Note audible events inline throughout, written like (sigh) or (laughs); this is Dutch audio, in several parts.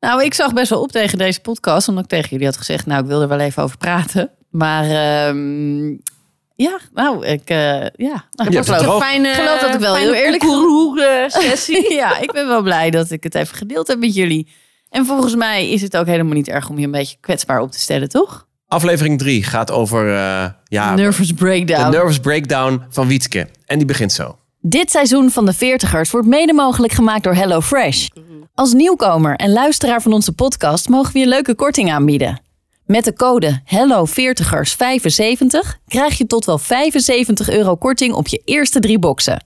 Nou, ik zag best wel op tegen deze podcast. Omdat ik tegen jullie had gezegd, nou, ik wil er wel even over praten. Maar ehm, ja, nou, ik, eh, ja. Nou, het geloof, droog. Fijne, geloof dat ik wel fijne heel eerlijk- koekeroe-sessie. (laughs) ja, (laughs) ik ben wel blij dat ik het even gedeeld heb met jullie. En volgens mij is het ook helemaal niet erg om je een beetje kwetsbaar op te stellen, toch? Aflevering 3 gaat over eh, ja, Nervous breakdown. de nervous breakdown van Wietske. En die begint zo. Dit seizoen van de Veertigers wordt mede mogelijk gemaakt door HelloFresh. Als nieuwkomer en luisteraar van onze podcast mogen we je leuke korting aanbieden. Met de code HelloVeertigers75 krijg je tot wel 75 euro korting op je eerste drie boxen.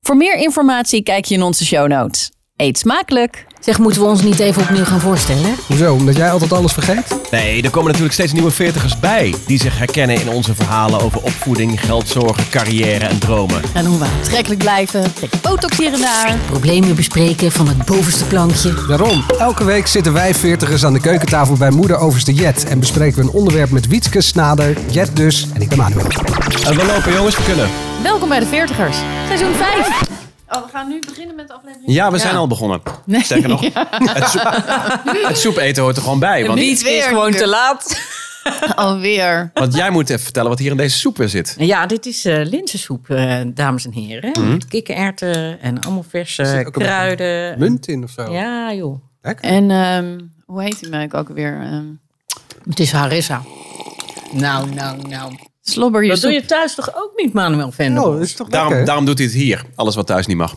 Voor meer informatie kijk je in onze show notes. Eet smakelijk! Zeg, moeten we ons niet even opnieuw gaan voorstellen? Hoezo? Omdat jij altijd alles vergeet? Nee, er komen natuurlijk steeds nieuwe veertigers bij. Die zich herkennen in onze verhalen over opvoeding, geldzorgen, carrière en dromen. En hoe we aantrekkelijk blijven, beetje botox hier en daar. Problemen bespreken van het bovenste plankje. Daarom, elke week zitten wij veertigers aan de keukentafel bij moeder overste Jet. En bespreken we een onderwerp met Wietske, Snader, Jet dus en ik ben Manuel. En we lopen jongens, we kunnen. Welkom bij de Veertigers, seizoen 5. Oh, we gaan nu beginnen met de aflevering. Ja, we zijn al begonnen. Nee. Sterker nog, (laughs) het, soep, het soepeten hoort er gewoon bij. Want, Niet weer. is gewoon te laat. (laughs) Alweer. want jij moet even vertellen wat hier in deze soep weer zit. Ja, dit is eh linzensoep, eh, dames en heren. Met kikkererwten en allemaal verse kruiden. Munt in of zo? Ja, joh. Lekker. En ehm, hoe heet die merk ook weer? Ehm Het is harissa. Nou, nou, nou. Slobber je Dat doe je thuis toch ook niet, Manuel Vender? Oh, dat is toch Daarom, lekker? daarom doet hij het hier. Alles wat thuis niet mag.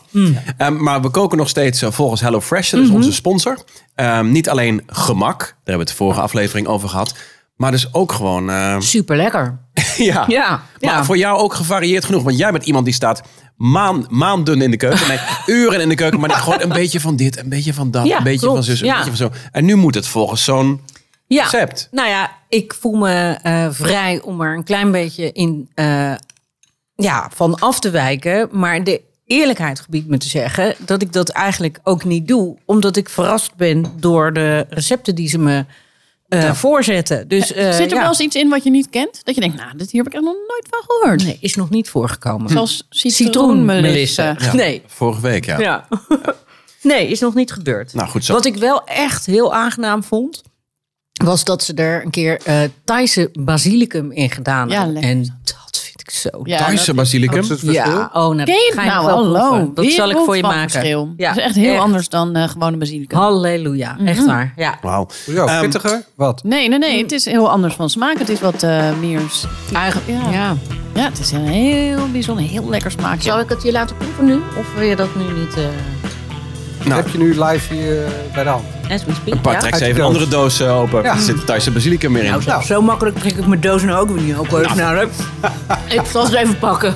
Ehm, maar we koken nog steeds eh, volgens HelloFresh. Dat is onze sponsor. Ehm, niet alleen gemak. Daar hebben we het de vorige aflevering over gehad. Maar dus ook gewoon... ehm, (laughs) Super lekker. ja. Ja, Maar ja. voor jou ook gevarieerd genoeg. Want jij bent iemand die staat maan, maanden in de keuken. Nee, (laughs) uren in de keuken. Maar gewoon een beetje van dit, een beetje van dat. Ja, een beetje klopt. van zus, een Ja. beetje van zo. En nu moet het volgens zo'n Ja. recept. Nou ja, ik voel me eh, vrij om er een klein beetje in eh, ja, van af te wijken. Maar de eerlijkheid gebiedt me te zeggen dat ik dat eigenlijk ook niet doe. Omdat ik verrast ben door de recepten die ze me eh, voorzetten. Dus, eh, Zit er ja. wel eens iets in wat je niet kent? Dat je denkt, nou, dit hier heb ik echt nog nooit van gehoord. Nee, is nog niet voorgekomen. Zoals. Ja, (laughs) Nee. Vorige week, ja. Ja. (laughs) nee, is nog niet gebeurd. Nou goed zo. Wat ik wel echt heel aangenaam vond, was dat ze er een keer eh Thaise basilicum in gedaan Ja, hebben. En dat vind ik zo. Ja, Thaise basilicum. Wat is het verschil? Ja, oh, nou, het nou? wel Hallo. proeven. Dat zal ik voor je maken. Verschil. Ja, dat is echt heel echt. anders dan eh, gewone basilicum. Halleluja, echt waar. Ja. Wauw. Hoezo? Ehm, Pittiger? Wat? Nee, nee, nee. Het is heel anders van smaak. Het is wat eh meer... Eigenlijk, Ja. ja. Ja, het is een heel bijzonder, heel lekker smaakje. Zal ik het je laten proeven nu? Of wil je dat nu niet eh Nou. Heb je nu live hier bij de hand? As we speak? Een paar ja? de even een andere doos eh, open. Ja. Er zit Thaise basilicum meer in. Nou, zo, zo makkelijk trek ik mijn doos nou ook weer niet open. Nou, (laughs) ik zal ze even pakken.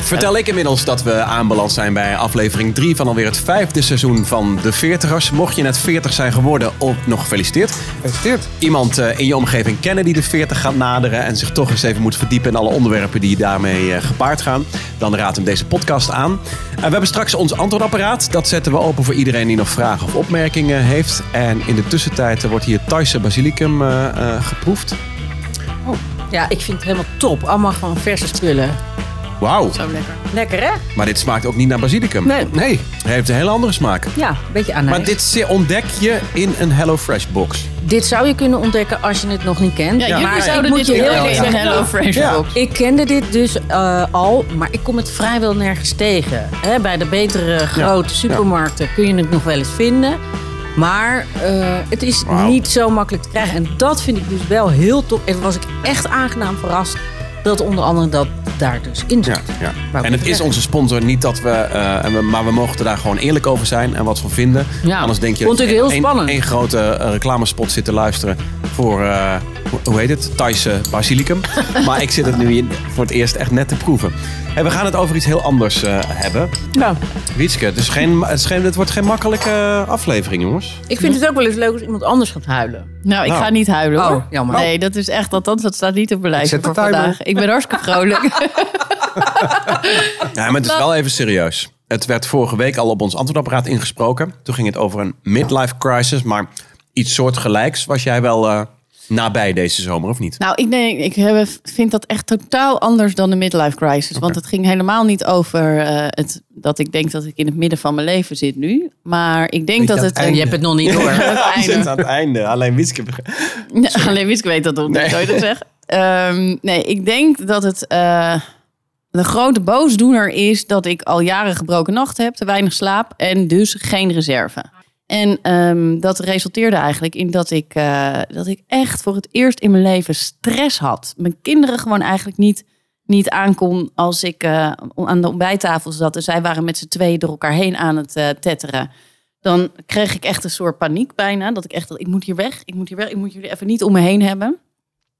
Vertel ik inmiddels dat we aanbeland zijn bij aflevering 3 van alweer het vijfde seizoen van De Veertigers. Mocht je net 40 zijn geworden, ook nog gefeliciteerd. Gefeliciteerd. Iemand eh, in je omgeving kennen die de 40 gaat naderen en zich toch eens even moet verdiepen in alle onderwerpen die daarmee eh, gepaard gaan, dan raad hem deze podcast aan. En we hebben straks ons antwoordapparaat. Dat zetten we open voor iedereen die nog vragen of opmerkingen heeft. En in de tussentijd wordt hier Thaise basilicum eh, eh, geproefd. Ja, ik vind het helemaal top. Allemaal gewoon verse spullen. Wauw, Zo lekker. Lekker, hè? maar dit smaakt ook niet naar basilicum. Nee. Nee. Hij heeft een hele andere smaak. Ja, een beetje aan Maar dit ontdek je in een HelloFresh box. Dit zou je kunnen ontdekken als je het nog niet kent. Ja, maar zouden ik moet dit je heel eerlijk in een zeggen. Hello Fresh Ja. box. Ik kende dit dus eh, al, maar ik kom het vrijwel nergens tegen. Hè, bij de betere grote supermarkten kun je het nog wel eens vinden. Maar eh, het is niet zo makkelijk te krijgen. En dat vind ik dus wel heel top. En was ik echt aangenaam verrast dat onder andere dat daar dus in Ja, zit. ja. Ik En het is onze sponsor. Niet dat we, eh, maar we mogen er daar gewoon eerlijk over zijn en wat van vinden. Ja. Anders denk je Vond dat ik je heel één- spannend. één grote eh, reclamespot zit te luisteren voor, eh, hoe- hoe heet het? Thaise basilicum. (laughs) maar ik zit het nu in, voor het eerst echt net te proeven. En we gaan het over iets heel anders eh, hebben. Nou, Wietske, het, is geen, het, is geen, het wordt geen makkelijke aflevering, jongens. ik vind het ook wel eens leuk als iemand anders gaat huilen. Nou, ik Nou. ga niet huilen hoor. Oh, jammer. Nee, dat is echt, althans, dat staat niet op mijn voor timer. vandaag. Ik ben hartstikke (laughs) vrolijk. Ja, maar het is wel even serieus. Het werd vorige week al op ons antwoordapparaat ingesproken. Toen ging het over een midlife crisis, maar iets soortgelijks was jij wel... eh, nabij deze zomer, of niet? Nou, ik, denk, ik heb- vind dat echt totaal anders dan de midlife crisis. Want het ging helemaal niet over eh, het, dat ik denk dat ik in het midden van mijn leven zit nu. Maar ik denk dat het... einde. Je hebt het nog niet door. (laughs) het einde. aan het einde. Alleen Wietske... Ja, alleen Wietske weet dat nog niet, Nee. zou je dat zeggen? Ehm, nee, ik denk dat het eh, de grote boosdoener is dat ik al jaren gebroken nachten heb, te weinig slaap en dus geen reserve. En ehm, dat resulteerde eigenlijk in dat ik, eh, dat ik echt voor het eerst in mijn leven stress had. Mijn kinderen gewoon eigenlijk niet, niet aankon als ik eh, aan de ontbijttafel zat. En zij waren met z'n tweeën door elkaar heen aan het eh, tetteren. Dan kreeg ik echt een soort paniek bijna. Dat ik echt dacht, ik moet hier weg, ik moet hier weg, ik moet jullie even niet om me heen hebben.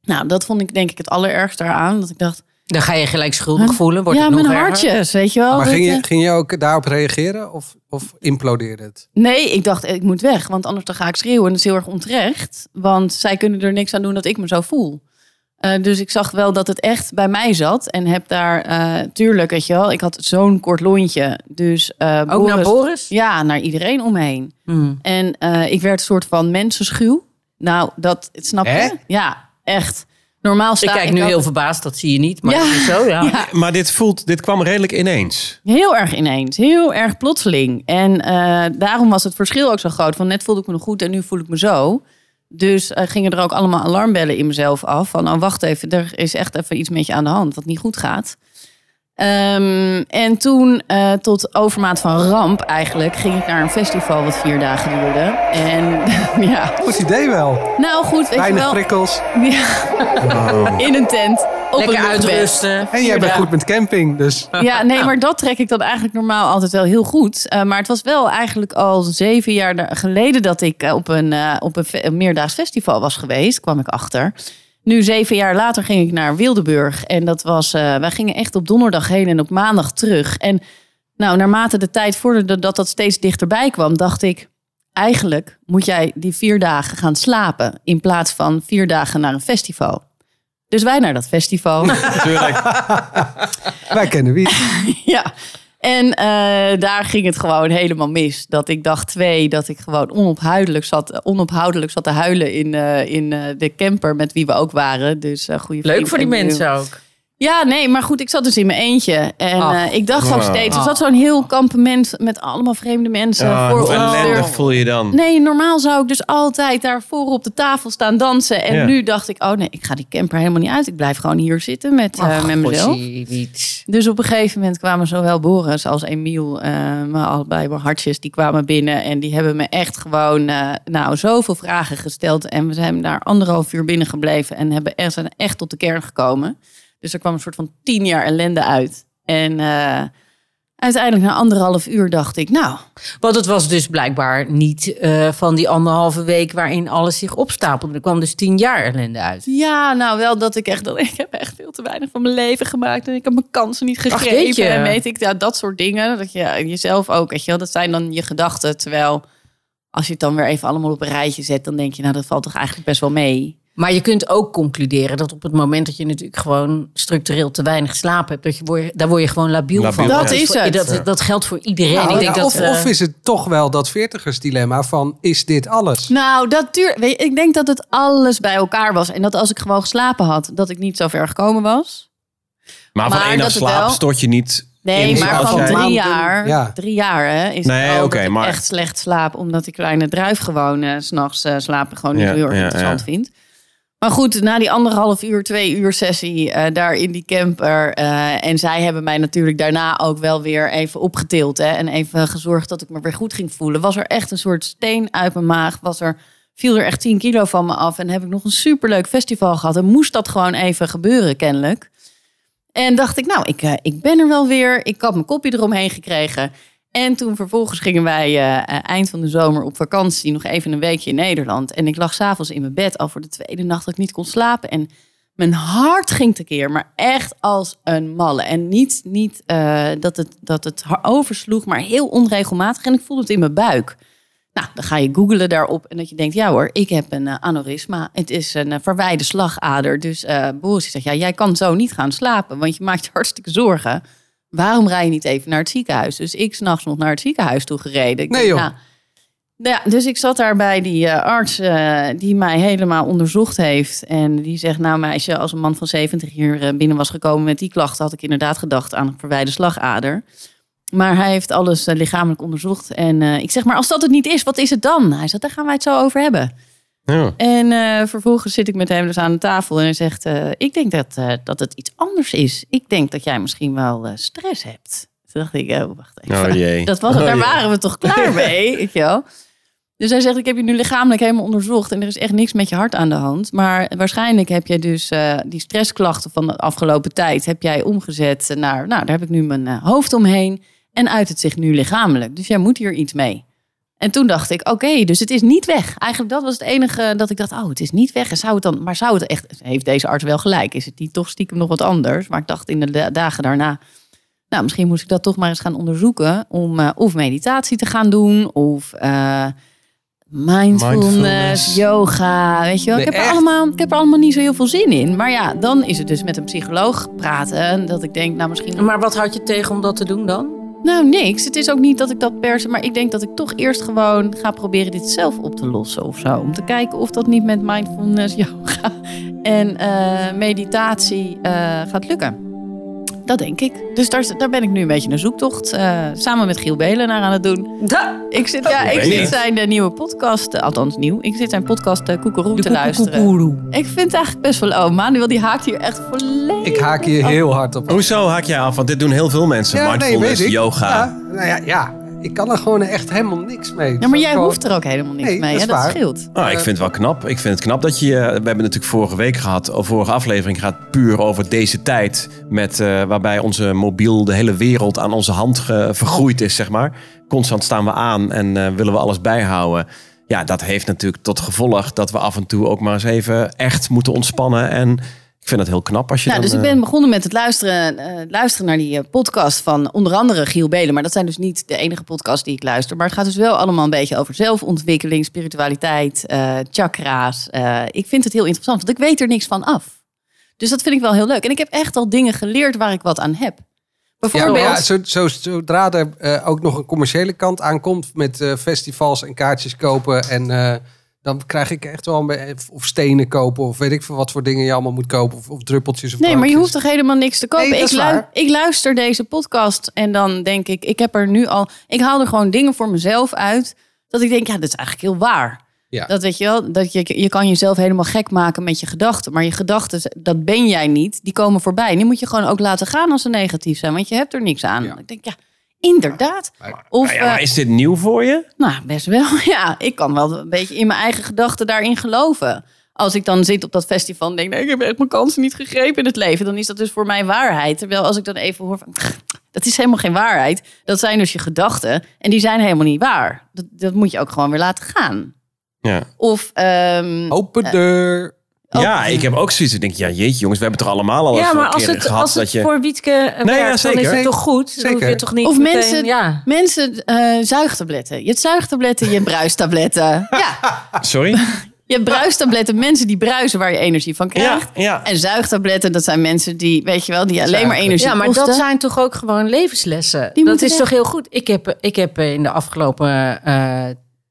Nou, dat vond ik denk ik het allerergste eraan. Dat ik dacht, Dan ga je gelijk schuldig voelen. Wordt ja, het nog mijn erger? hartjes, weet je wel. Maar ging eh, je, ging je ook daarop reageren of, of implodeerde het? Nee, ik dacht, ik moet weg, want anders dan ga ik schreeuwen. En dat is heel erg onterecht, want zij kunnen er niks aan doen dat ik me zo voel. Eh, dus ik zag wel dat het echt bij mij zat. En heb daar, eh, tuurlijk, weet je wel, ik had zo'n kort lontje. Dus, eh, Ook naar Boris? Ja, naar iedereen om me heen. Hmm. En eh, ik werd een soort van mensenschuw. Nou, dat snap je? Hè? Ja, echt. Normaal Ik sta kijk nu heel verbaasd, dat zie je niet. Maar Ja. het is zo, ja. (laughs) Ja, Maar dit, voelt, dit kwam redelijk ineens. Heel erg ineens, heel erg plotseling. En eh, daarom was het verschil ook zo groot. Van net voelde ik me nog goed en nu voel ik me zo. Dus eh, gingen er ook allemaal alarmbellen in mezelf af. Van, oh wacht even, er is echt even iets met je aan de hand wat niet goed gaat. Ehm, en toen, eh, tot overmaat van ramp eigenlijk, ging ik naar een festival wat vier dagen duurde. En (laughs) ja, Goed idee wel. nou goed, weet je Weinig wel. prikkels. (laughs) Ja, in een tent, op Lekker uitrusten. En jij bent goed met camping, dus... Ja, nee, maar dat trek ik dan eigenlijk normaal altijd wel heel goed. Eh, maar het was wel eigenlijk al zeven jaar geleden dat ik eh, op een, eh, op een meerdaags festival was geweest, kwam ik achter. Nu, zeven jaar later, ging ik naar Wildeburg. En dat was, eh, wij gingen echt op donderdag heen en op maandag terug. En nou, naarmate de tijd vorderde dat dat steeds dichterbij kwam, dacht ik, eigenlijk moet jij die vier dagen gaan slapen in plaats van vier dagen naar een festival. Dus wij naar dat festival. (laughs) Natuurlijk. Wij kennen wie. (laughs) Ja, en eh, daar ging het gewoon helemaal mis. Dat ik dag twee, dat ik gewoon onophoudelijk zat, onophoudelijk zat te huilen in, eh, in eh, de camper met wie we ook waren. Dus goede Leuk voor die en- mensen ook. Ja, nee, maar goed, ik zat dus in mijn eentje. En Ach. eh, ik dacht ook Wow. steeds, er zat zo'n heel kampement met allemaal vreemde mensen Ah, voor hoe ons. ellendig deur. voel je dan? Nee, normaal zou ik dus altijd daar voor op de tafel staan dansen. En Ja. nu dacht ik, oh nee, ik ga die camper helemaal niet uit. Ik blijf gewoon hier zitten met, eh, Ach, met mezelf. Niet. Dus op een gegeven moment kwamen zowel Boris als Emiel, eh mijn allebei mijn hartjes, die kwamen binnen. En die hebben me echt gewoon eh, nou, zoveel vragen gesteld. En we zijn daar anderhalf uur binnen gebleven en hebben echt, zijn echt tot de kern gekomen. Dus er kwam een soort van tien jaar ellende uit. En eh, uiteindelijk na anderhalf uur dacht ik, nou, Want het was dus blijkbaar niet eh, van die anderhalve week waarin alles zich opstapelde. Er kwam dus tien jaar ellende uit. ja, nou wel dat ik echt, (laughs) ik heb echt veel te weinig van mijn leven gemaakt. En ik heb mijn kansen niet gegrepen. en weet ik, ja, dat soort dingen. Dat je jezelf ook, weet je wel, dat zijn dan je gedachten. Terwijl als je het dan weer even allemaal op een rijtje zet, dan denk je, nou, dat valt toch eigenlijk best wel mee. Maar je kunt ook concluderen dat op het moment dat je natuurlijk gewoon structureel te weinig slaap hebt, dat je word, daar word je gewoon labiel, Labiel, van. ja. Dat is het. Dat, dat geldt voor iedereen. Nou, ik denk ja, dat, of, eh, of is het toch wel dat veertigersdilemma van, is dit alles? Nou, dat duur, weet je, ik denk dat het alles bij elkaar was. En dat als ik gewoon geslapen had, dat ik niet zo ver gekomen was. Maar van één slaap wel- stort je niet Nee, in maar als van jij- drie jaar, ja. drie jaar hè, is Nee, het maar- echt slecht slaap. Omdat ik kleine druif gewoon 's s'nachts eh, slapen gewoon niet Ja, heel erg ja, interessant ja. Maar goed, na die anderhalf uur, twee uur sessie eh, daar in die camper. eh, en zij hebben mij natuurlijk daarna ook wel weer even opgetild. Hè, en even gezorgd dat ik me weer goed ging voelen. Was er echt een soort steen uit mijn maag. Was er, viel er echt 10 kilo van me af. En heb ik nog een superleuk festival gehad. En moest dat gewoon even gebeuren, kennelijk. En dacht ik, nou, ik, eh, ik ben er wel weer. Ik had mijn kopje eromheen gekregen. En toen vervolgens gingen wij eh, eh, eind van de zomer op vakantie. Nog even een weekje in Nederland. En ik lag s'avonds in mijn bed al voor de tweede nacht dat ik niet kon slapen. En mijn hart ging tekeer, maar echt als een malle. En niet, niet eh, dat, het, dat het oversloeg, maar heel onregelmatig. En ik voelde het in mijn buik. Nou, dan ga je googlen daarop en dat je denkt, ja hoor, ik heb een eh, aneurysma. Het is een uh, verwijde slagader. Dus Boris zegt, ja, jij kan zo niet gaan slapen, want je maakt je hartstikke zorgen. Waarom rij je niet even naar het ziekenhuis? Dus ik s'nachts nog naar het ziekenhuis toe gereden. Ik Nee, denk, joh. nou, Ja, dus ik zat daar bij die eh, arts eh, die mij helemaal onderzocht heeft. En die zegt, nou meisje, als een man van 70 hier eh, binnen was gekomen met die klachten... had ik inderdaad gedacht aan een verwijde slagader. Maar hij heeft alles lichamelijk onderzocht. En ik zeg, maar als dat het niet is, wat is het dan? Hij zegt, daar gaan wij het zo over hebben. Ja. En eh, vervolgens zit ik met hem dus aan de tafel en hij zegt: eh, Ik denk dat, eh, dat het iets anders is. Ik denk dat jij misschien wel stress hebt. Toen dacht ik: oh, wacht even. Oh jee. (laughs) Dat was, Oh daar jee. waren we toch klaar (laughs) mee, wel? Dus hij zegt: Ik heb je nu lichamelijk helemaal onderzocht en er is echt niks met je hart aan de hand. Maar waarschijnlijk heb je dus die stressklachten van de afgelopen tijd heb jij omgezet naar, nou, daar heb ik nu mijn hoofd omheen en uit het zich nu lichamelijk. Dus jij moet hier iets mee. En toen dacht ik, oké, dus het is niet weg. Eigenlijk dat was het enige dat ik dacht, oh, het is niet weg. En zou het dan, maar zou het echt, heeft deze arts wel gelijk? Is het niet toch stiekem nog wat anders? Maar ik dacht in de da- dagen daarna, nou, misschien moest ik dat toch maar eens gaan onderzoeken. Om eh, of meditatie te gaan doen, of eh, mindfulness, Mindfulness. yoga. Weet je wel, Nee, ik, heb er allemaal, ik heb er allemaal niet zo heel veel zin in. Maar ja, dan is het dus met een psycholoog praten. Dat ik denk, nou, misschien Maar wat had je tegen om dat te doen dan? Nou, niks. Het is ook niet dat ik dat per se... Maar ik denk dat ik toch eerst gewoon ga proberen dit zelf op te lossen of zo. Om te kijken of dat niet met mindfulness, (laughs) yoga en eh, meditatie eh, gaat lukken. Dat denk ik. Dus daar, daar ben ik nu een beetje een zoektocht. eh, samen met Giel Belen naar aan het doen. Ik zit, ja, ik weet zit zijn eh, nieuwe podcast, eh, althans nieuw. Ik zit zijn podcast uh, Koekeroe te De luisteren. Ik vind het eigenlijk best wel... Oh, Manuel die haakt hier echt volledig Ik haak hier heel hard op. Hoezo haak jij af? Want dit doen heel veel mensen. Ja, nee, Mindfulness, weet ik. yoga. Ja, nou ja, ja, ik kan er gewoon echt helemaal niks mee. Ja, maar jij Gewoon- hoeft er ook helemaal niks Nee, mee. dat hè? Dat scheelt. Oh, ik vind het wel knap. Ik vind het knap dat je... eh, We hebben natuurlijk vorige week gehad, of vorige aflevering gaat puur over deze tijd. Met, eh, waarbij onze mobiel, de hele wereld aan onze hand ge- vergroeid is, zeg maar. Constant staan we aan en eh, willen we alles bijhouden. Ja, dat heeft natuurlijk tot gevolg dat we af en toe ook maar eens even echt moeten ontspannen. En ik vind het heel knap als je Nou, dan... dus ik eh, ben begonnen met het luisteren, eh, luisteren naar die eh, podcast van onder andere Giel Belen. Maar dat zijn dus niet de enige podcast die ik luister. Maar het gaat dus wel allemaal een beetje over zelfontwikkeling, spiritualiteit, eh, chakra's. Eh, ik vind het heel interessant, want ik weet er niks van af. Dus dat vind ik wel heel leuk. En ik heb echt al dingen geleerd waar ik wat aan heb. Bijvoorbeeld, ja, zo, zo, zodra er eh, ook nog een commerciële kant aankomt met eh, festivals en kaartjes kopen en eh, dan krijg ik echt wel een of stenen kopen of weet ik veel wat voor dingen je allemaal moet kopen of, of druppeltjes of Nee, maar je hoeft toch helemaal niks te kopen. Nee, ik, lu- ik luister deze podcast en dan denk ik, ik heb er nu al. Ik haal er gewoon dingen voor mezelf uit. Dat ik denk, ja, dat is eigenlijk heel waar. Ja. Dat weet je wel, dat je, je kan jezelf helemaal gek maken met je gedachten. Maar je gedachten, dat ben jij niet. Die komen voorbij. En die moet je gewoon ook laten gaan als ze negatief zijn. Want je hebt er niks aan. Ja. Ik denk, ja, inderdaad. Of, nou ja, maar eh, is dit nieuw voor je? nou, best wel. (laughs) Ja, ik kan wel een beetje in mijn eigen gedachten daarin geloven. Als ik dan zit op dat festival en denk, nee, ik heb echt mijn kansen niet gegrepen in het leven, dan is dat dus voor mij waarheid. Terwijl als ik dan even hoor van, dat is helemaal geen waarheid. Dat zijn dus je gedachten en die zijn helemaal niet waar. Dat, dat moet je ook gewoon weer laten gaan. Ja. Of, ehm, Open deur. Oh. Ja, ik heb ook zoiets. Ik denk, ja, jeetje jongens, we hebben het toch allemaal al eens Ja, maar een als het, gehad als dat het je... voor Wietke eh, Nee, ja, werkt, dan is zeker. het toch goed? Dan hoef je Zeker. toch niet Of meteen- mensen- Ja. mensen, eh, zuigtabletten. Je hebt zuigtabletten, je hebt bruistabletten. (laughs) Ja, Sorry? je hebt bruistabletten, mensen die bruisen waar je energie van krijgt. ja. En zuigtabletten, dat zijn mensen die, weet je wel, die alleen maar energie Ja, maar kosten. dat zijn toch ook gewoon levenslessen. Die dat moeten is toch heel goed. Ik heb, ik heb in de afgelopen eh,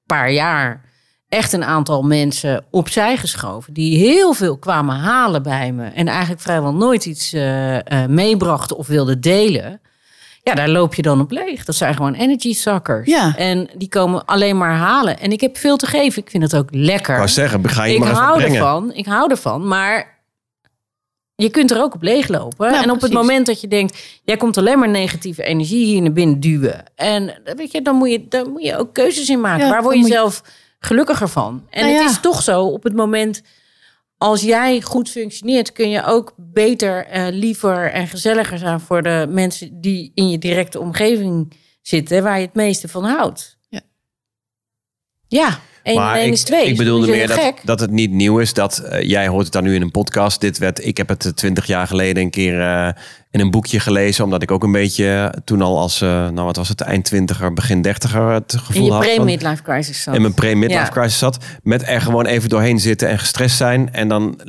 paar jaar echt een aantal mensen opzij geschoven. Die heel veel kwamen halen bij me. En eigenlijk vrijwel nooit iets eh, eh, meebrachten of wilden delen. Ja, daar loop je dan op leeg. Dat zijn gewoon energy suckers. Ja. En die komen alleen maar halen. En ik heb veel te geven. Ik vind het ook lekker. Ik wou zeggen, ga je ik maar hou brengen. ervan. Ik hou ervan. Maar je kunt er ook op leeglopen. Nou, en op het moment dat je denkt, jij komt alleen maar negatieve energie hier naar binnen duwen. En weet je, dan moet je, dan moet je ook keuzes in maken. Ja, Waar word je- zelf gelukkiger van? En Nou het is toch zo, op het moment als jij goed functioneert, kun je ook beter, eh, liever en gezelliger zijn voor de mensen die in je directe omgeving zitten, waar je het meeste van houdt. Ja. Ja, Maar ik, is twee. ik bedoelde meer dat, dat het niet nieuw is. Dat eh, jij hoort het dan nu in een podcast. Dit werd, ik heb het twintig jaar geleden een keer eh, in een boekje gelezen. Omdat ik ook een beetje eh, toen al als, eh, nou wat was het, eind twintiger, begin dertiger het gevoel In je had. van- pre-midlife crisis zat. in mijn pre-midlife Ja. crisis zat. Met er gewoon even doorheen zitten en gestrest zijn. En dan,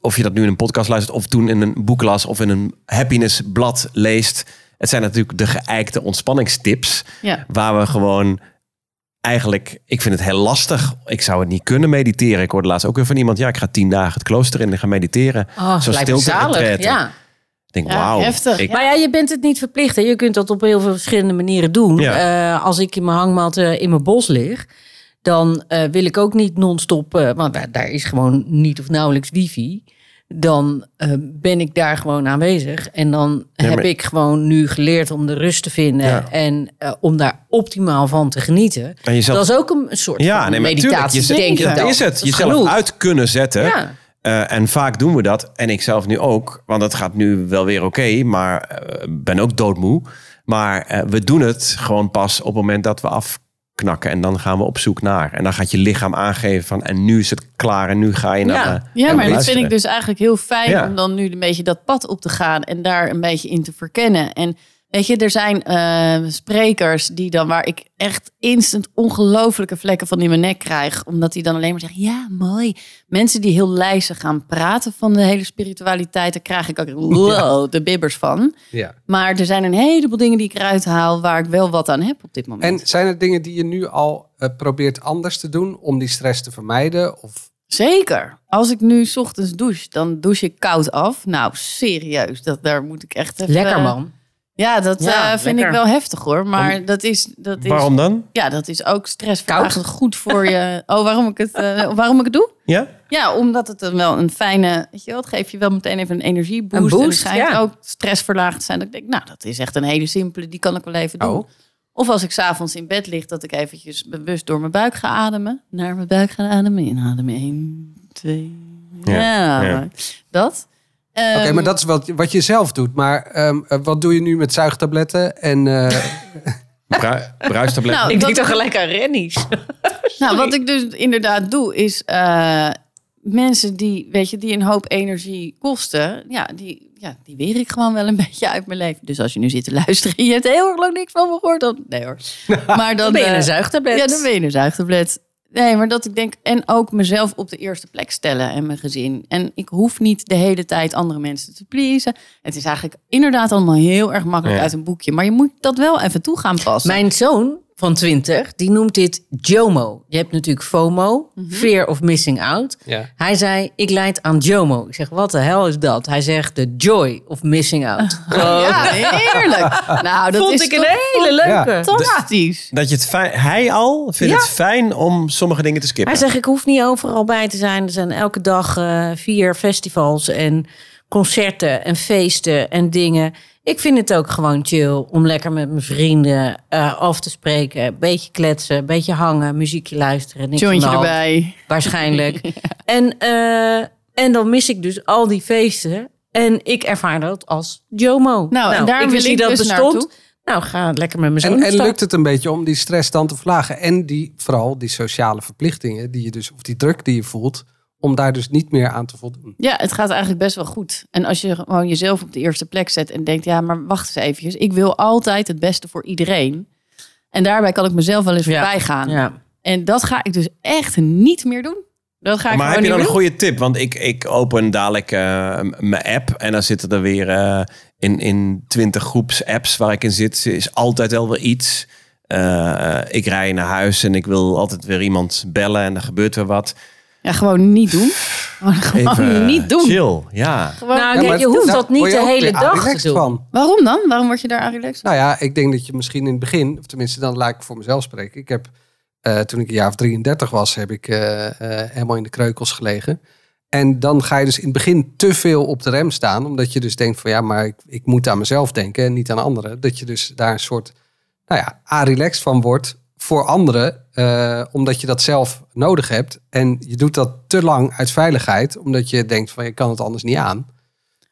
of je dat nu in een podcast luistert, of toen in een boek las, of in een happiness blad leest. Het zijn natuurlijk de geëikte ontspanningstips. Ja. Waar we gewoon eigenlijk, ik vind het heel lastig. Ik zou het niet kunnen mediteren. Ik hoorde laatst ook weer van iemand, ja, ik ga tien dagen het klooster in en ga mediteren. Oh, Zo stilte. Ja. Ik denk, Ja, wauw. heftig. Ik- Maar ja, je bent het niet verplicht. Hè? Je kunt dat op heel veel verschillende manieren doen. Ja. Eh, als ik in mijn hangmat eh, in mijn bos lig, dan eh, wil ik ook niet non-stop, eh, want daar, daar is gewoon niet of nauwelijks wifi. Dan eh, ben ik daar gewoon aanwezig. En dan Ja, heb maar- ik gewoon nu geleerd om de rust te vinden Ja. en om daar optimaal van te genieten. En jezelf, Dat is ook een soort ja, van nee, maar tuurlijk, meditatie, je, denk ik dat dan. is het. Dat is Jezelf genoeg. uit kunnen zetten. Eh, en vaak doen we dat. En ik zelf nu ook. Want het gaat nu wel weer oké. maar eh, ben ook doodmoe. Maar eh, we doen het gewoon pas op het moment dat we afknakken. En dan gaan we op zoek naar. En dan gaat je lichaam aangeven van... en nu is het klaar en nu ga je naar... Ja. maar dat vind ik dus eigenlijk heel fijn Ja. om dan nu een beetje dat pad op te gaan en daar een beetje in te verkennen. En weet je, er zijn eh, sprekers die dan waar ik echt instant ongelofelijke vlekken van in mijn nek krijg, omdat die dan alleen maar zeggen, ja, mooi. Mensen die heel lijzig gaan praten van de hele spiritualiteit, daar krijg ik ook (laughs) wow, de bibbers van. Ja. Maar er zijn een heleboel dingen die ik eruit haal waar ik wel wat aan heb op dit moment. En zijn er dingen die je nu al eh, probeert anders te doen om die stress te vermijden? Of Zeker. Als ik nu 's ochtends douche, dan douche ik koud af. Nou, serieus. Dat, daar moet ik echt even... Lekker man. Ja, dat Ja, eh, vind lekker. ik wel heftig hoor. Maar dat is, dat is... Waarom dan? Ja, dat is ook stressverlagend goed voor je. (laughs) Oh, waarom ik het, eh, waarom ik het doe? Ja? Ja, omdat het dan wel een fijne... Weet je wel, het geeft je wel meteen even een energieboost. Een boost, en het ja. ook stressverlaagd zijn. Dat ik denk, nou, dat is echt een hele simpele. Die kan ik wel even doen. Oh. Of als ik s'avonds in bed lig, dat ik eventjes bewust door mijn buik ga ademen. Naar mijn buik gaan ademen. Inademen. 1, 2... Ja, Ja, ja. Maar dat. Oké, Ehm, maar dat is wat, wat je zelf doet. Maar ehm, eh, wat doe je nu met zuigtabletten? En eh, (laughs) Bru bruistablet? Nou, Ik denk toch gelijk aan rennies. (laughs) Nou, wat ik dus inderdaad doe, is eh, mensen die, weet je, die een hoop energie kosten, ja die, ja, die weer ik gewoon wel een (laughs) beetje uit mijn leven. Dus als je nu zit te luisteren en je hebt heel erg lang niks van me gehoord, dan nee hoor. Maar dan, Dan ben je eh, een zuigtablet. Ja, dan ben je een zuigtablet. Nee, maar dat ik denk, en ook mezelf op de eerste plek stellen en mijn gezin. En ik hoef niet de hele tijd andere mensen te pleasen. Het is eigenlijk inderdaad allemaal heel erg makkelijk Ja. uit een boekje. Maar je moet dat wel even toe gaan passen. Mijn zoon van 20, die noemt dit JOMO. Je hebt natuurlijk FOMO, Mhm. Fear of Missing Out. ja. Hij zei, ik leid aan JOMO. Ik zeg, wat de hel is dat? Hij zegt, de joy of missing out. (laughs) Ja, heerlijk. Nou, dat Vond is ik een hele leuke. Ja. fantastisch. Dat je het fijn... Hij al vindt Ja. het fijn om sommige dingen te skippen. Hij zegt, ik hoef niet overal bij te zijn. Er zijn elke dag eh, vier festivals en concerten en feesten en dingen. Ik vind het ook gewoon chill om lekker met mijn vrienden eh, af te spreken. Een beetje kletsen, een beetje hangen, muziekje luisteren. Niks Jointje erbij. Waarschijnlijk. (laughs) en, eh, en dan mis ik dus al die feesten. En ik ervaar dat als JOMO. Nou, en daar wil ik dat dus bestond. naartoe. Nou, ga lekker met mijn zoon En, en lukt het een beetje om die stress dan te verlagen? En die, vooral die sociale verplichtingen, die je dus, of die druk die je voelt, om daar dus niet meer aan te voldoen. Ja, het gaat eigenlijk best wel goed. En als je gewoon jezelf op de eerste plek zet en denkt, ja, maar wacht eens eventjes. Ik wil altijd het beste voor iedereen. En daarbij kan ik mezelf wel eens Ja. voorbij gaan. Ja. En dat ga ik dus echt niet meer doen. Dat ga ik Maar heb je dan een goede tip? Want ik, ik open dadelijk eh, mijn app en dan zitten er weer eh, in, in 20 groeps apps waar ik in zit, is altijd wel weer iets. Eh, ik rij naar huis en ik wil altijd weer iemand bellen en er gebeurt weer wat. Ja, gewoon niet doen. Gewoon Even niet doen. Chill, ja. Gewoon- Nou, Ja, je hoeft dat niet de hele dag te doen. van. Waarom dan? Waarom word je daar aan relaxed? Nou ja, ik denk dat je misschien in het begin, of tenminste dan laat ik voor mezelf spreken. Ik heb, eh, toen ik een jaar of 33 was, heb ik eh, eh, helemaal in de kreukels gelegen. En dan ga je dus in het begin te veel op de rem staan. Omdat je dus denkt van ja, maar ik, ik moet aan mezelf denken en niet aan anderen. Dat je dus daar een soort, nou ja, a-relaxed van wordt voor anderen. Eh, omdat je dat zelf nodig hebt. En je doet dat te lang uit veiligheid. Omdat je denkt van je kan het anders niet aan.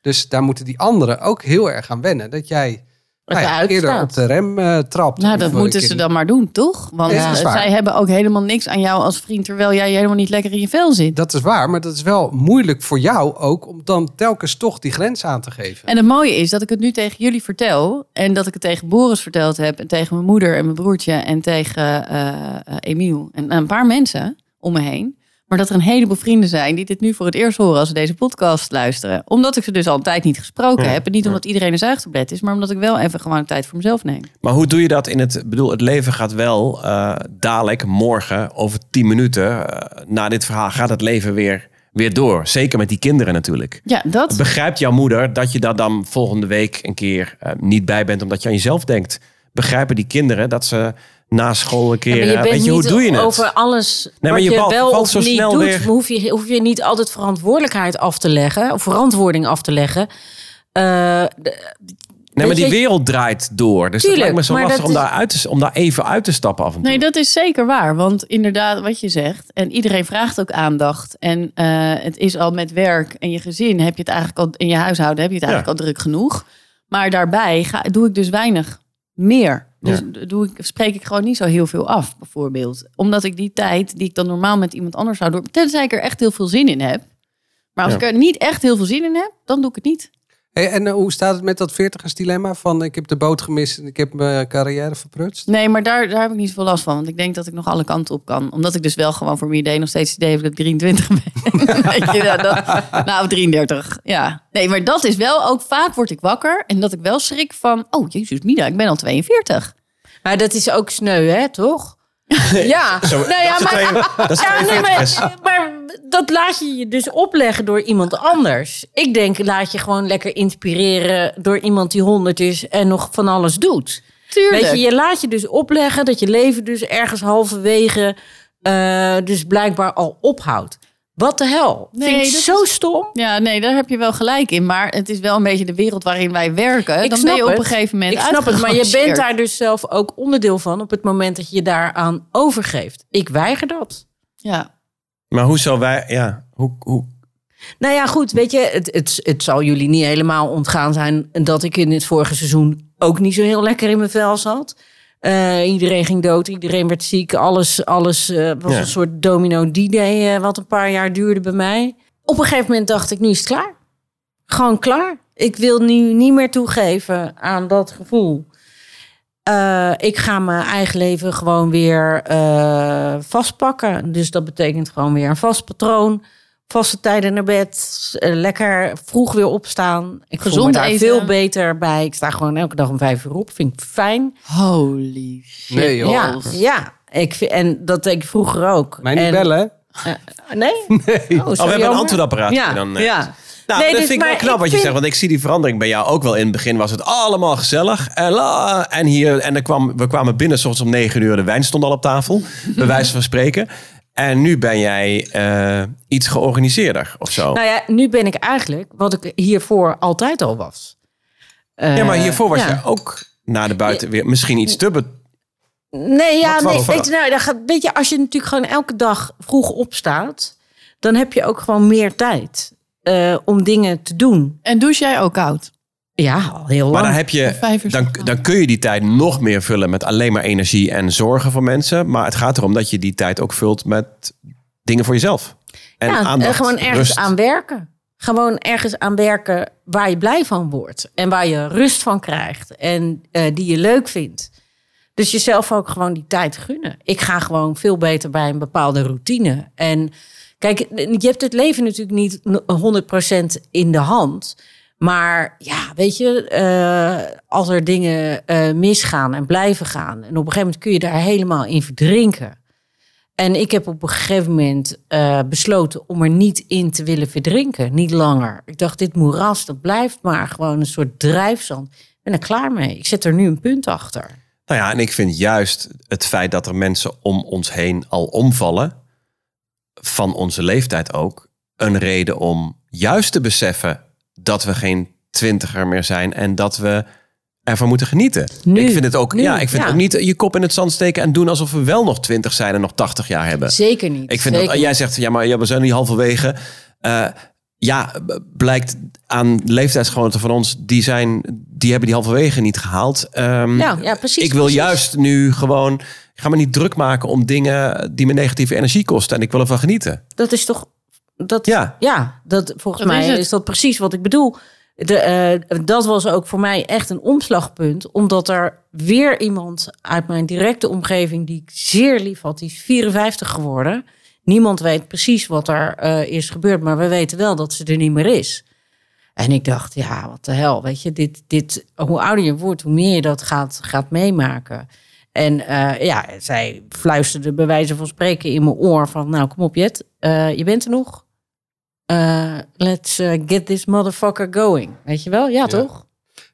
Dus daar moeten die anderen ook heel erg aan wennen. Dat jij nou ja, eerder op de rem eh, trapt. Nou, dat moeten ze dan maar doen, toch? Want Ja, eh, zij hebben ook helemaal niks aan jou als vriend, terwijl jij helemaal niet lekker in je vel zit. Dat is waar, maar dat is wel moeilijk voor jou ook om dan telkens toch die grens aan te geven. En het mooie is dat ik het nu tegen jullie vertel. En dat ik het tegen Boris verteld heb. En tegen mijn moeder en mijn broertje. En tegen eh, eh, Emiel. En een paar mensen om me heen. Maar dat er een heleboel vrienden zijn die dit nu voor het eerst horen als ze deze podcast luisteren. Omdat ik ze dus al een tijd niet gesproken Ja. heb. En niet omdat iedereen een zuigtablet is, maar omdat ik wel even gewoon tijd voor mezelf neem. Maar hoe doe je dat in het... ik bedoel, het leven gaat wel eh, dadelijk, morgen, over tien minuten... eh, na dit verhaal gaat het leven weer, weer door. Zeker met die kinderen natuurlijk. Ja, dat. Begrijpt jouw moeder dat je daar dan volgende week een keer eh, niet bij bent... omdat je aan jezelf denkt? Begrijpen die kinderen dat ze na school een keer... Ja, maar je bent weet je, hoe niet doe je het? over alles maar wat je je, valt- wel valt of zo niet snel doet, weer- hoef je, hoef je niet altijd verantwoordelijkheid af te leggen. Of verantwoording af te leggen. Eh, de- Nee, maar die wereld draait door. Dus Tuurlijk, het lijkt me zo maar lastig dat om, is- daar uit te, om daar even uit te stappen af en toe. Nee, dat is zeker waar. Want inderdaad, wat je zegt. En iedereen vraagt ook aandacht. En eh, het is al met werk en je gezin heb je het eigenlijk al. In je huishouden heb je het eigenlijk al druk genoeg. Maar daarbij ga, doe ik dus weinig meer. Dus doe ik, spreek ik gewoon niet zo heel veel af, bijvoorbeeld. Omdat ik die tijd die ik dan normaal met iemand anders zou doen. Tenzij ik er echt heel veel zin in heb. Maar als Ja. ik er niet echt heel veel zin in heb, dan doe ik het niet. Hey, en eh, hoe staat het met dat veertigersdilemma van ik heb de boot gemist en ik heb mijn carrière verprutst? Nee, maar daar, daar heb ik niet zoveel last van. Want ik denk dat ik nog alle kanten op kan. Omdat ik dus wel gewoon voor mijn idee nog steeds het idee heb dat ik 23 ben. (laughs) Weet je, nou, dat, nou, of 33. Ja. Nee, maar dat is wel ook vaak word ik wakker. En dat ik wel schrik van, oh jezus Mina, ik ben al 42. maar dat is ook sneu, hè, toch? (laughs) ja, Zo, nou ja, (laughs) dat is maar, twee- dat is ja, nee, 42 maar, maar dat laat je je dus opleggen door iemand anders. Ik denk, laat je gewoon lekker inspireren door iemand die 100 is en nog van alles doet. Tuurlijk. Weet je, je laat je dus opleggen dat je leven dus ergens halverwege eh, dus blijkbaar al ophoudt. Wat de hel? Nee, Vind ik dat zo stom. Ja, nee, daar heb je wel gelijk in. Maar het is wel een beetje de wereld waarin wij werken. Ik dan snap ben je op het. een gegeven moment Ik snap het, maar je bent daar dus zelf ook onderdeel van op het moment dat je je daaraan overgeeft. Ik weiger dat. Ja. Maar hoe zou wij... Ja, hoe, hoe, Nou ja, goed, weet je, het, het, het zal jullie niet helemaal ontgaan zijn dat ik in het vorige seizoen ook niet zo heel lekker in mijn vel zat. Eh, iedereen ging dood, iedereen werd ziek, alles, alles eh, was Ja. een soort domino D-day eh, wat een paar jaar duurde bij mij. Op een gegeven moment dacht ik, nu is het klaar. Gewoon klaar. Ik wil nu niet meer toegeven aan dat gevoel. Ik ga mijn eigen leven gewoon weer vastpakken. Dus dat betekent gewoon weer een vast patroon. Vaste tijden naar bed. eh, lekker vroeg weer opstaan. Ik voel me Gezond daar eten. veel beter bij. Ik sta gewoon elke dag om vijf uur op. Vind ik fijn. Holy shit. Nee, joh. Ja, ja. Ik vind, en dat deed ik vroeger ook. Mij niet En- bellen? Eh, nee? (laughs) nee. Oh, we hebben een antwoordapparaat. Ja, dan, eh. ja. Nou, Nee, dat dus- vind ik wel maar knap ik wat je vind- zegt. Want ik zie die verandering bij jou ook wel. In het begin was het allemaal gezellig. En, la, en, hier, en er kwam, we kwamen binnen soms om negen uur. De wijn stond al op tafel. bij wijze van spreken. En nu ben jij eh, iets georganiseerder of zo. Nou ja, nu ben ik eigenlijk wat ik hiervoor altijd al was. Eh, ja, maar hiervoor was ja. je ook naar de buiten weer misschien iets te... be- Nee, ja, nee, weet dat? je, nou, dan gaat, weet je, als je natuurlijk gewoon elke dag vroeg opstaat, dan heb je ook gewoon meer tijd eh, om dingen te doen. En douche jij ook koud? Ja, al heel Maar lang. dan, heb je, dan, dan kun je die tijd nog meer vullen met alleen maar energie en zorgen voor mensen. Maar het gaat erom dat je die tijd ook vult met dingen voor jezelf. En ja, aandacht, en gewoon ergens rust. aan werken. Gewoon ergens aan werken waar je blij van wordt. En waar je rust van krijgt. En eh, die je leuk vindt. Dus jezelf ook gewoon die tijd gunnen. Ik ga gewoon veel beter bij een bepaalde routine. En kijk, je hebt het leven natuurlijk niet 100% in de hand. Maar ja, weet je, eh, als er dingen eh, misgaan en blijven gaan. En op een gegeven moment kun je daar helemaal in verdrinken. En ik heb op een gegeven moment eh, besloten om er niet in te willen verdrinken. Niet langer. Ik dacht, dit moeras, dat blijft maar gewoon een soort drijfzand. Ik ben er klaar mee. Ik zet er nu een punt achter. Nou ja, en ik vind juist het feit dat er mensen om ons heen al omvallen, van onze leeftijd ook, een reden om juist te beseffen dat we geen twintiger meer zijn en dat we ervan moeten genieten. Nu. ik vind het ook, Nu, ja, ik vind ja. ook niet je kop in het zand steken en doen alsof we wel nog twintig zijn en nog tachtig jaar hebben. Zeker niet. Ik vind dat, jij zegt, ja, maar ja, we zijn nu halverwege. Eh, ja, blijkt aan leeftijdsgenoten van ons, die, zijn, die hebben die halverwege niet gehaald. Ehm, Ja, ja, precies, Ik wil precies. juist nu gewoon, ik ga me niet druk maken om dingen die me negatieve energie kosten. En ik wil ervan genieten. Dat is toch. Dat, Ja. ja, dat, volgens Dat mij is dat precies wat ik bedoel. De, eh, dat was ook voor mij echt een omslagpunt. Omdat er weer iemand uit mijn directe omgeving, die ik zeer lief had, die is 54 geworden. Niemand weet precies wat er eh, is gebeurd, maar we weten wel dat ze er niet meer is. En ik dacht, ja, wat de hel, weet je, dit, dit, hoe ouder je wordt, hoe meer je dat gaat, gaat meemaken. En eh, ja, zij fluisterde bij wijze van spreken in mijn oor van, nou kom op Jet, eh, je bent er nog. Eh, let's eh, get this motherfucker going. Weet je wel? Ja, toch?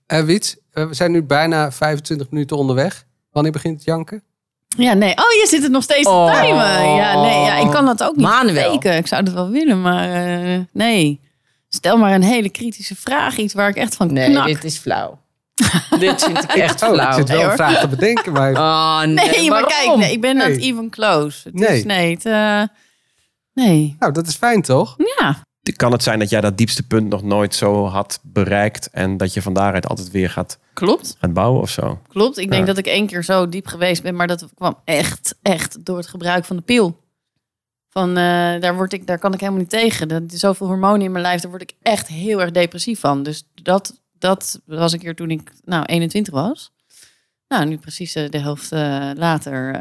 Eh Wiets, eh, we zijn nu bijna 25 minuten onderweg. Wanneer begint het janken? Ja, nee. Oh, je zit het nog steeds Oh. te timen. Ja, nee. Ja, ik kan dat ook niet faken. Ik zou het wel willen, maar eh, nee. Stel maar een hele kritische vraag. Iets waar ik echt van Nee, knak. dit is flauw. (laughs) dit vind ik echt (laughs) Oh, flauw. ik zit wel Nee, een vraag te bedenken. Maar Oh, nee, Nee, maar kijk, nee, ik ben Nee. not even close. Het Nee. Is, nee, het, eh, nee. nou, dat is fijn toch? Ja, Kan het zijn dat jij dat diepste punt nog nooit zo had bereikt en dat je van daaruit altijd weer gaat, klopt. gaat bouwen of zo? Klopt. Ik denk Ja. dat ik één keer zo diep geweest ben, maar dat kwam echt, echt door het gebruik van de pil. Van, eh, daar, word ik, daar kan ik helemaal niet tegen. Er is zoveel hormonen in mijn lijf, daar word ik echt heel erg depressief van. Dus dat, dat was een keer toen ik nou, 21 was. Nou, nu precies eh, de helft eh, later eh,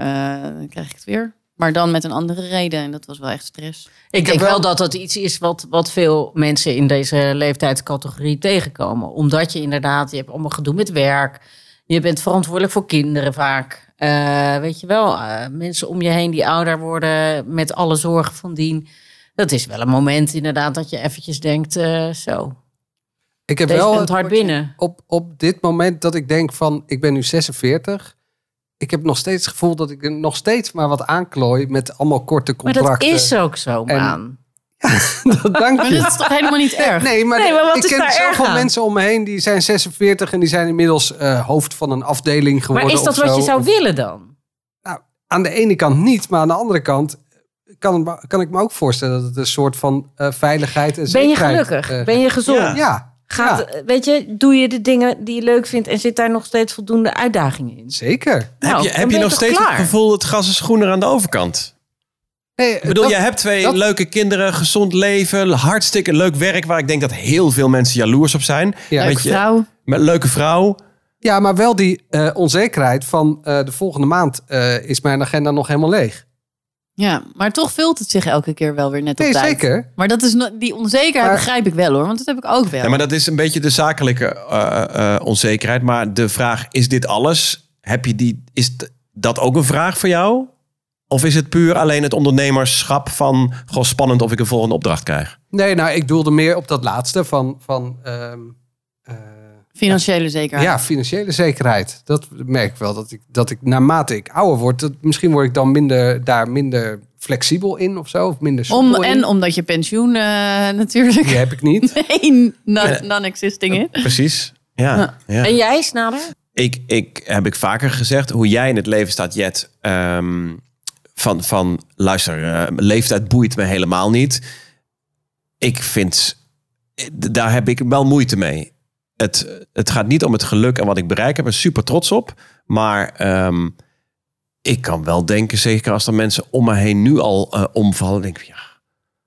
krijg ik het weer. Maar dan met een andere reden en dat was wel echt stress. Ik denk heb wel wel- dat dat iets is wat, wat veel mensen in deze leeftijdscategorie tegenkomen. Omdat je inderdaad, je hebt allemaal gedoe met werk. Je bent verantwoordelijk voor kinderen vaak. Eh, weet je wel, eh, mensen om je heen die ouder worden met alle zorgen van dien. Dat is wel een moment inderdaad dat je eventjes denkt, eh, zo, Ik heb deze wel hard binnen. op, op dit moment dat ik denk van, ik ben nu 46. Ik heb nog steeds het gevoel dat ik er nog steeds maar wat aanklooi met allemaal korte Maar contracten. dat is ook zo, En- man. (laughs) Dank Maar je. dat is toch helemaal niet erg? Nee, maar, Nee, maar wat ik is ken zoveel mensen om me heen die zijn 46 en die zijn inmiddels eh, hoofd van een afdeling geworden. Maar is dat of wat zo. je zou willen dan? Nou, aan de ene kant niet, maar aan de andere kant kan, kan ik me ook voorstellen dat het een soort van eh, veiligheid en Ben je gelukkig? eh, Ben je gezond? Ja. Ja, Gaat, ja, Weet je, doe je de dingen die je leuk vindt en zit daar nog steeds voldoende uitdagingen in? zeker. heb Nou, je, dan heb je je nog steeds klaar? het gevoel het gras is groener aan de overkant? Nee, Ik bedoel, dat- jij hebt twee dat- leuke kinderen, gezond leven, hartstikke leuk werk waar ik denk dat heel veel mensen jaloers op zijn. Ja. Leuke je, vrouw. Met een leuke vrouw. Ja, maar wel die eh, onzekerheid van eh, de volgende maand eh, is mijn agenda nog helemaal leeg. Ja, maar toch vult het zich elke keer wel weer net op Nee, tijd. zeker. Maar dat is die onzekerheid Maar- begrijp ik wel hoor, want dat heb ik ook wel. Ja, maar dat is een beetje de zakelijke eh, eh, onzekerheid. Maar de vraag, is dit alles? Heb je die, is dat ook een vraag voor jou? Of is het puur alleen het ondernemerschap van... Goh, spannend of ik een volgende opdracht krijg? Nee, nou, ik doelde meer op dat laatste van, van ehm, eh, Financiële zekerheid. ja, financiële zekerheid. Dat merk ik wel, dat ik, dat ik naarmate ik ouder word, dat, misschien word ik dan minder, daar minder flexibel in of zo, of minder Om, in. en omdat je pensioen eh, (laughs) natuurlijk Die heb ik niet. (laughs) nee, non- non-existing is. Precies. Ja. Ja. ja. En jij, Snader? Ik, ik heb ik vaker gezegd, hoe jij in het leven staat, Jet. ehm, van, van, luister, eh, leeftijd boeit me helemaal niet. Ik vind, daar heb ik wel moeite mee. Het, het gaat niet om het geluk en wat ik bereik. Ik ben er super trots op. Maar ehm, ik kan wel denken, zeker als er mensen om me heen nu al eh, omvallen. denk ik, ja,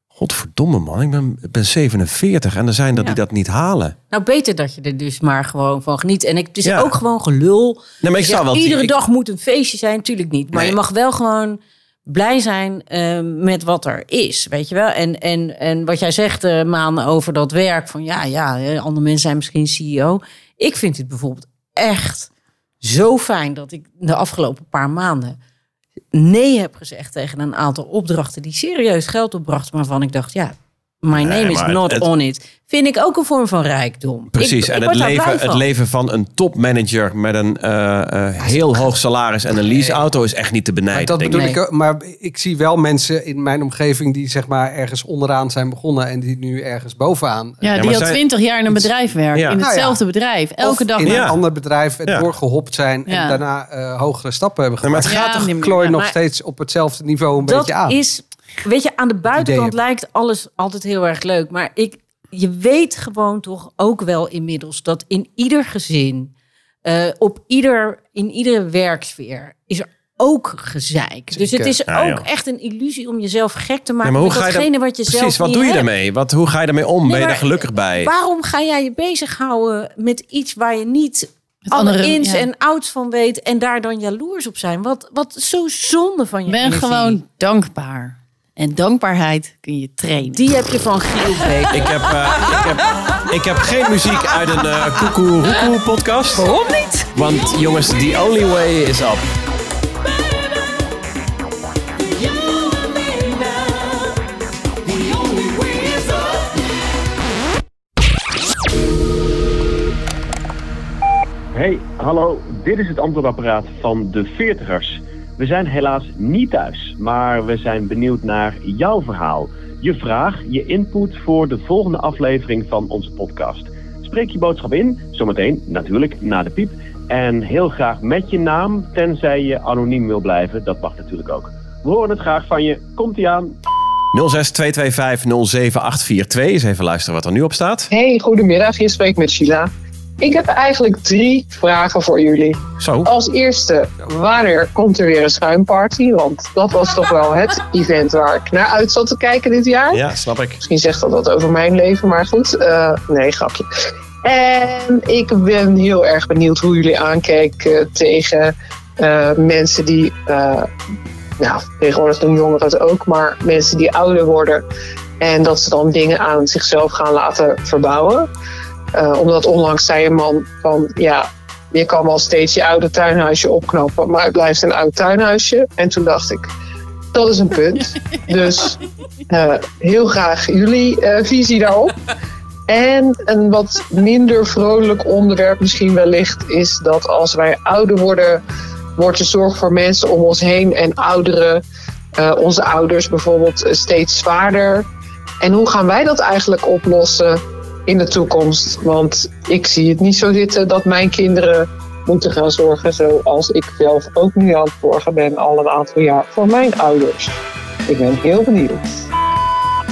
godverdomme man, ik ben, ben 47 en er zijn er die dat niet halen. Nou, beter dat je er dus maar gewoon van geniet. En ik, het is Ja. ook gewoon gelul. Nee, maar ik zou wel... iedere ik- dag moet een feestje zijn, natuurlijk niet. Maar Nee. je mag wel gewoon blij zijn eh, met wat er is, weet je wel. En, en, en wat jij zegt, eh Maan, over dat werk. Van ja, ja, andere mensen zijn misschien CEO. Ik vind het bijvoorbeeld echt zo fijn dat ik de afgelopen paar maanden nee heb gezegd tegen een aantal opdrachten die serieus geld opbrachten, waarvan ik dacht, ja, my Nee, name is maar not het- on it. Vind ik ook een vorm van rijkdom. Precies, Ik- en ik het leven, het van. leven van een topmanager met een eh, eh, heel hoog salaris en een leaseauto is echt niet te Maar benijden. dat denk bedoel ik. Nee. ik ook. Maar ik zie wel mensen in mijn omgeving die zeg maar ergens onderaan zijn begonnen en die nu ergens bovenaan. Ja, maar die al twintig jaar in een bedrijf werkt. Ja. In Nou ja. hetzelfde bedrijf. Elke of dag. in maar. een ander bedrijf doorgehopt zijn Ja. en daarna eh, hogere stappen hebben Nee, maar gemaakt. het gaat Ja, toch... Klooi nog maar- steeds op hetzelfde niveau een dat beetje aan. is, weet je, aan de buitenkant lijkt alles altijd heel erg leuk. Maar ik, je weet gewoon toch ook wel inmiddels dat in ieder gezin, eh, op ieder, in iedere werksfeer, is er ook gezeik. Dus het is Ja, ook joh. echt een illusie om jezelf gek te Ja, maken maar hoe met ga je datgene wat je zelf Precies, wat niet doe je hebt. daarmee? Wat, hoe ga je daarmee om? ben je daar gelukkig bij? Waarom ga jij je bezighouden met iets waar je niet Het alle andere, ins ja. en outs van weet en daar dan jaloers op zijn? Wat, wat zo zonde van je Ik ben energie. gewoon dankbaar. En dankbaarheid kun je trainen. Die heb je van Giel Beek. Ik heb, eh, ik, heb, ik heb geen muziek uit een uh, Koekoe podcast. Waarom niet? Want jongens, the only way is up. Hey, hallo. Dit is het antwoordapparaat van de Veertigers. We zijn helaas niet thuis, maar we zijn benieuwd naar jouw verhaal. Je vraag, je input voor de volgende aflevering van onze podcast. Spreek je boodschap in, zometeen natuurlijk na de piep. En heel graag met je naam, tenzij je anoniem wil blijven. Dat mag natuurlijk ook. We horen het graag van je. Komt-ie aan. 06225 Eens even luisteren wat er nu op staat. Hey, goedemiddag. Je spreekt met Sheila. Ik heb eigenlijk drie vragen voor jullie. Zo. Als eerste, wanneer komt er weer een schuimparty? Want dat was toch wel het (laughs) event waar ik naar uit zat te kijken dit jaar. Ja, snap ik. Misschien zegt dat wat over mijn leven, maar goed. Uh, nee, grapje. En ik ben heel erg benieuwd hoe jullie aankijken tegen uh, mensen die... Uh, nou, tegenwoordig doen jongeren het ook, maar mensen die ouder worden... en dat ze dan dingen aan zichzelf gaan laten verbouwen. Uh, omdat onlangs zei een man van ja, je kan wel steeds je oude tuinhuisje opknappen, maar het blijft een oud tuinhuisje. En toen dacht ik, dat is een punt. (laughs) dus uh, heel graag jullie uh, visie daarop. En een wat minder vrolijk onderwerp misschien wellicht is dat als wij ouder worden, wordt de zorg voor mensen om ons heen en ouderen, onze ouders bijvoorbeeld, steeds zwaarder. En hoe gaan wij dat eigenlijk oplossen? In de toekomst. Want ik zie het niet zo zitten dat mijn kinderen moeten gaan zorgen zoals ik zelf ook nu aan het zorgen ben al een aantal jaar voor mijn ouders. Ik ben heel benieuwd.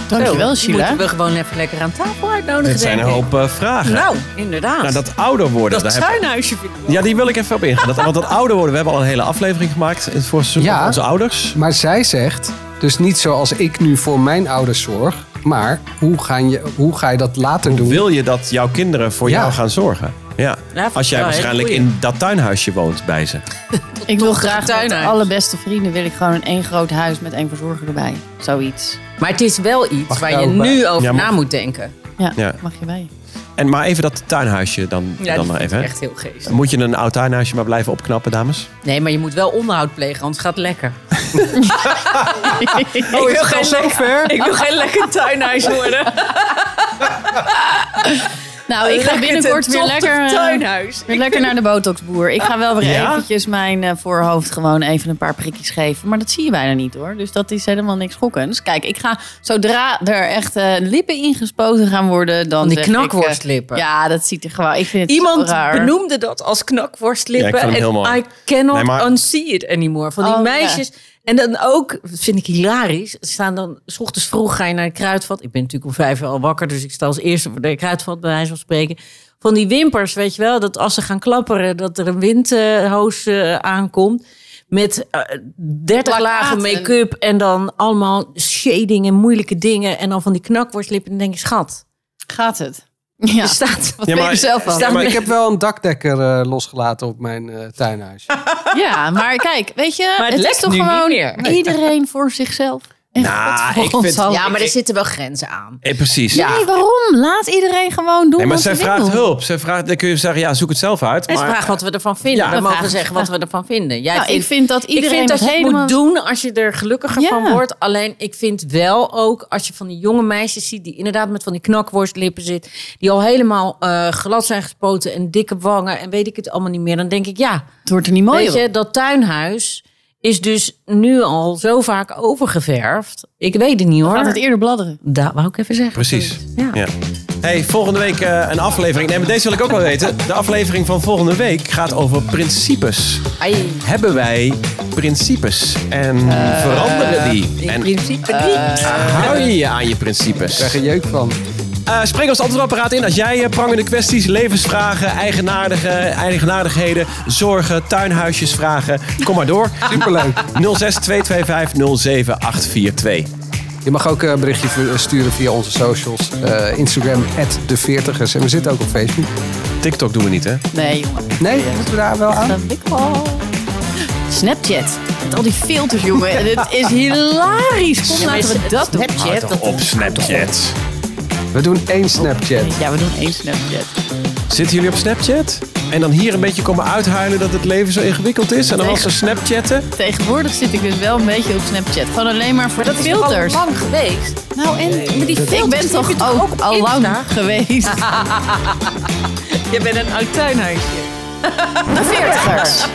Dankjewel, Sheila. Moeten we gewoon even lekker aan tafel uitnodigen. Het zijn een hoop uh, vragen. Nou, inderdaad. Nou, dat ouder worden. Dat tuinhuisje vind ik Ja, die wil ik even op ingaan. Dat, want dat ouder worden, we hebben al een hele aflevering gemaakt voor ja, onze ouders. Maar zij zegt, dus niet zoals ik nu voor mijn ouders zorg, maar hoe ga je, hoe ga je dat later hoe doen? Wil je dat jouw kinderen voor Ja. jou gaan zorgen? Ja. Ja, Als jij waarschijnlijk in dat tuinhuisje woont bij ze. (laughs) Ik wil graag tuinhuis. alle beste vrienden wil ik gewoon in één groot huis met één verzorger erbij. Zoiets. Maar het is wel iets Mag waar je bij? nu over Ja, na moet denken. Ja, Ja. mag je bij. En maar even dat tuinhuisje dan, Ja, dan dat maar even. ik hè. echt heel geestig. Moet je een oud tuinhuisje maar blijven opknappen, dames? Nee, maar je moet wel onderhoud plegen, anders gaat het lekker. (laughs) ik, Oh, is wil geen lekker, ik wil geen lekker tuinhuis worden. (laughs) Nou, ik ga binnenkort weer lekker, eh, tuinhuis. weer lekker naar de botoxboer. Ik ga wel weer Ja? eventjes mijn eh, voorhoofd gewoon even een paar prikjes geven. Maar dat zie je bijna niet hoor. Dus dat is helemaal niks schokkends. Kijk, ik ga zodra er echt eh, lippen ingespoten gaan worden, dan die zeg ik, knakworstlippen. ja, dat ziet er gewoon. Ik vind het Iemand raar. benoemde dat als knakworstlippen. Ja, ik vind hem heel en mooi. I cannot Nee, maar- unsee it anymore. Van die Oh, meisjes. En dan ook, dat vind ik hilarisch. Staan dan, s ochtends vroeg ga je naar de kruidvat. Ik ben natuurlijk om vijf uur al wakker. Dus ik sta als eerste voor de kruidvat, bij wijze van spreken. Van die wimpers, weet je wel. Dat als ze gaan klapperen, dat er een windhoos eh, aankomt. Met eh, 30 lagen make-up. En dan allemaal shading en moeilijke dingen. En dan van die knakworstlippen. En dan denk ik, schat. Gaat het? Ja. Er staat... Wat Ja, je maar- er zelf van? Staat- Maar ik heb wel een dakdekker eh, losgelaten op mijn eh, tuinhuis. Ja, maar kijk, weet je, Maar het het, is toch gewoon meer. iedereen voor zichzelf. Nou, ik vind-. Ja, maar er zitten wel grenzen aan. Eh, precies. Nee, waarom? Laat iedereen gewoon doen Nee, maar wat zij ze vraagt wil. hulp. Zij vraagt, dan kun je zeggen, ja, zoek het zelf uit. En ze maar, vraagt wat we ervan vinden. Ja. we We mogen zeggen wat we ervan vinden. Jij Nou, ik vindt, vind dat ik iedereen vind dat je helemaal... moet doen als je er gelukkiger Ja. van wordt. Alleen ik vind wel ook, als je van die jonge meisjes ziet... die inderdaad met van die knakworstlippen zit... die al helemaal eh, glad zijn gespoten en dikke wangen... en weet ik het allemaal niet meer. Dan denk ik, ja, Het wordt er niet mooi weet je, dat tuinhuis... is dus nu al zo vaak overgeverfd. Ik weet het niet hoor. Gaat het eerder bladderen. Dat wou ik even zeggen. Precies. Ja. Ja. Hey, volgende week eh, een aflevering. Nee, maar deze wil ik ook wel weten. De aflevering van volgende week gaat over principes. Ai, Hebben wij principes? En veranderen die? in En principe niet. hou je je aan je principes? Ik krijg er jeuk van. Eh spring ons antwoordapparaat in als jij eh, prangende kwesties, levensvragen, eigenaardige, eigenaardigheden, zorgen, tuinhuisjesvragen. Kom maar door. Superleuk. 06 225 07842. Je mag ook een berichtje ver- sturen via onze socials. Eh, Instagram, de 40ers. En we zitten ook op Facebook. TikTok doen we niet, hè? Nee, jongen. Nee, moeten we daar wel aan? Dat ik wel. Snapchat. Met al die filters, jongen. En het is hilarisch. Kom, laten we dat doen. Snapchat. dat- Op Snapchat. We doen één Snapchat. Ja, we doen één Snapchat. Zitten jullie op Snapchat? En dan hier een beetje komen uithuilen dat het leven zo ingewikkeld is. En dan als ze Snapchatten. Tegenwoordig zit ik dus wel een beetje op Snapchat. Gewoon alleen maar voor Dat de is toch al lang geweest. Nou, en met die filters, ik ben toch ook, al lang Insta? geweest. (laughs) Je bent een oud tuinhuisje. De veertigers. (laughs)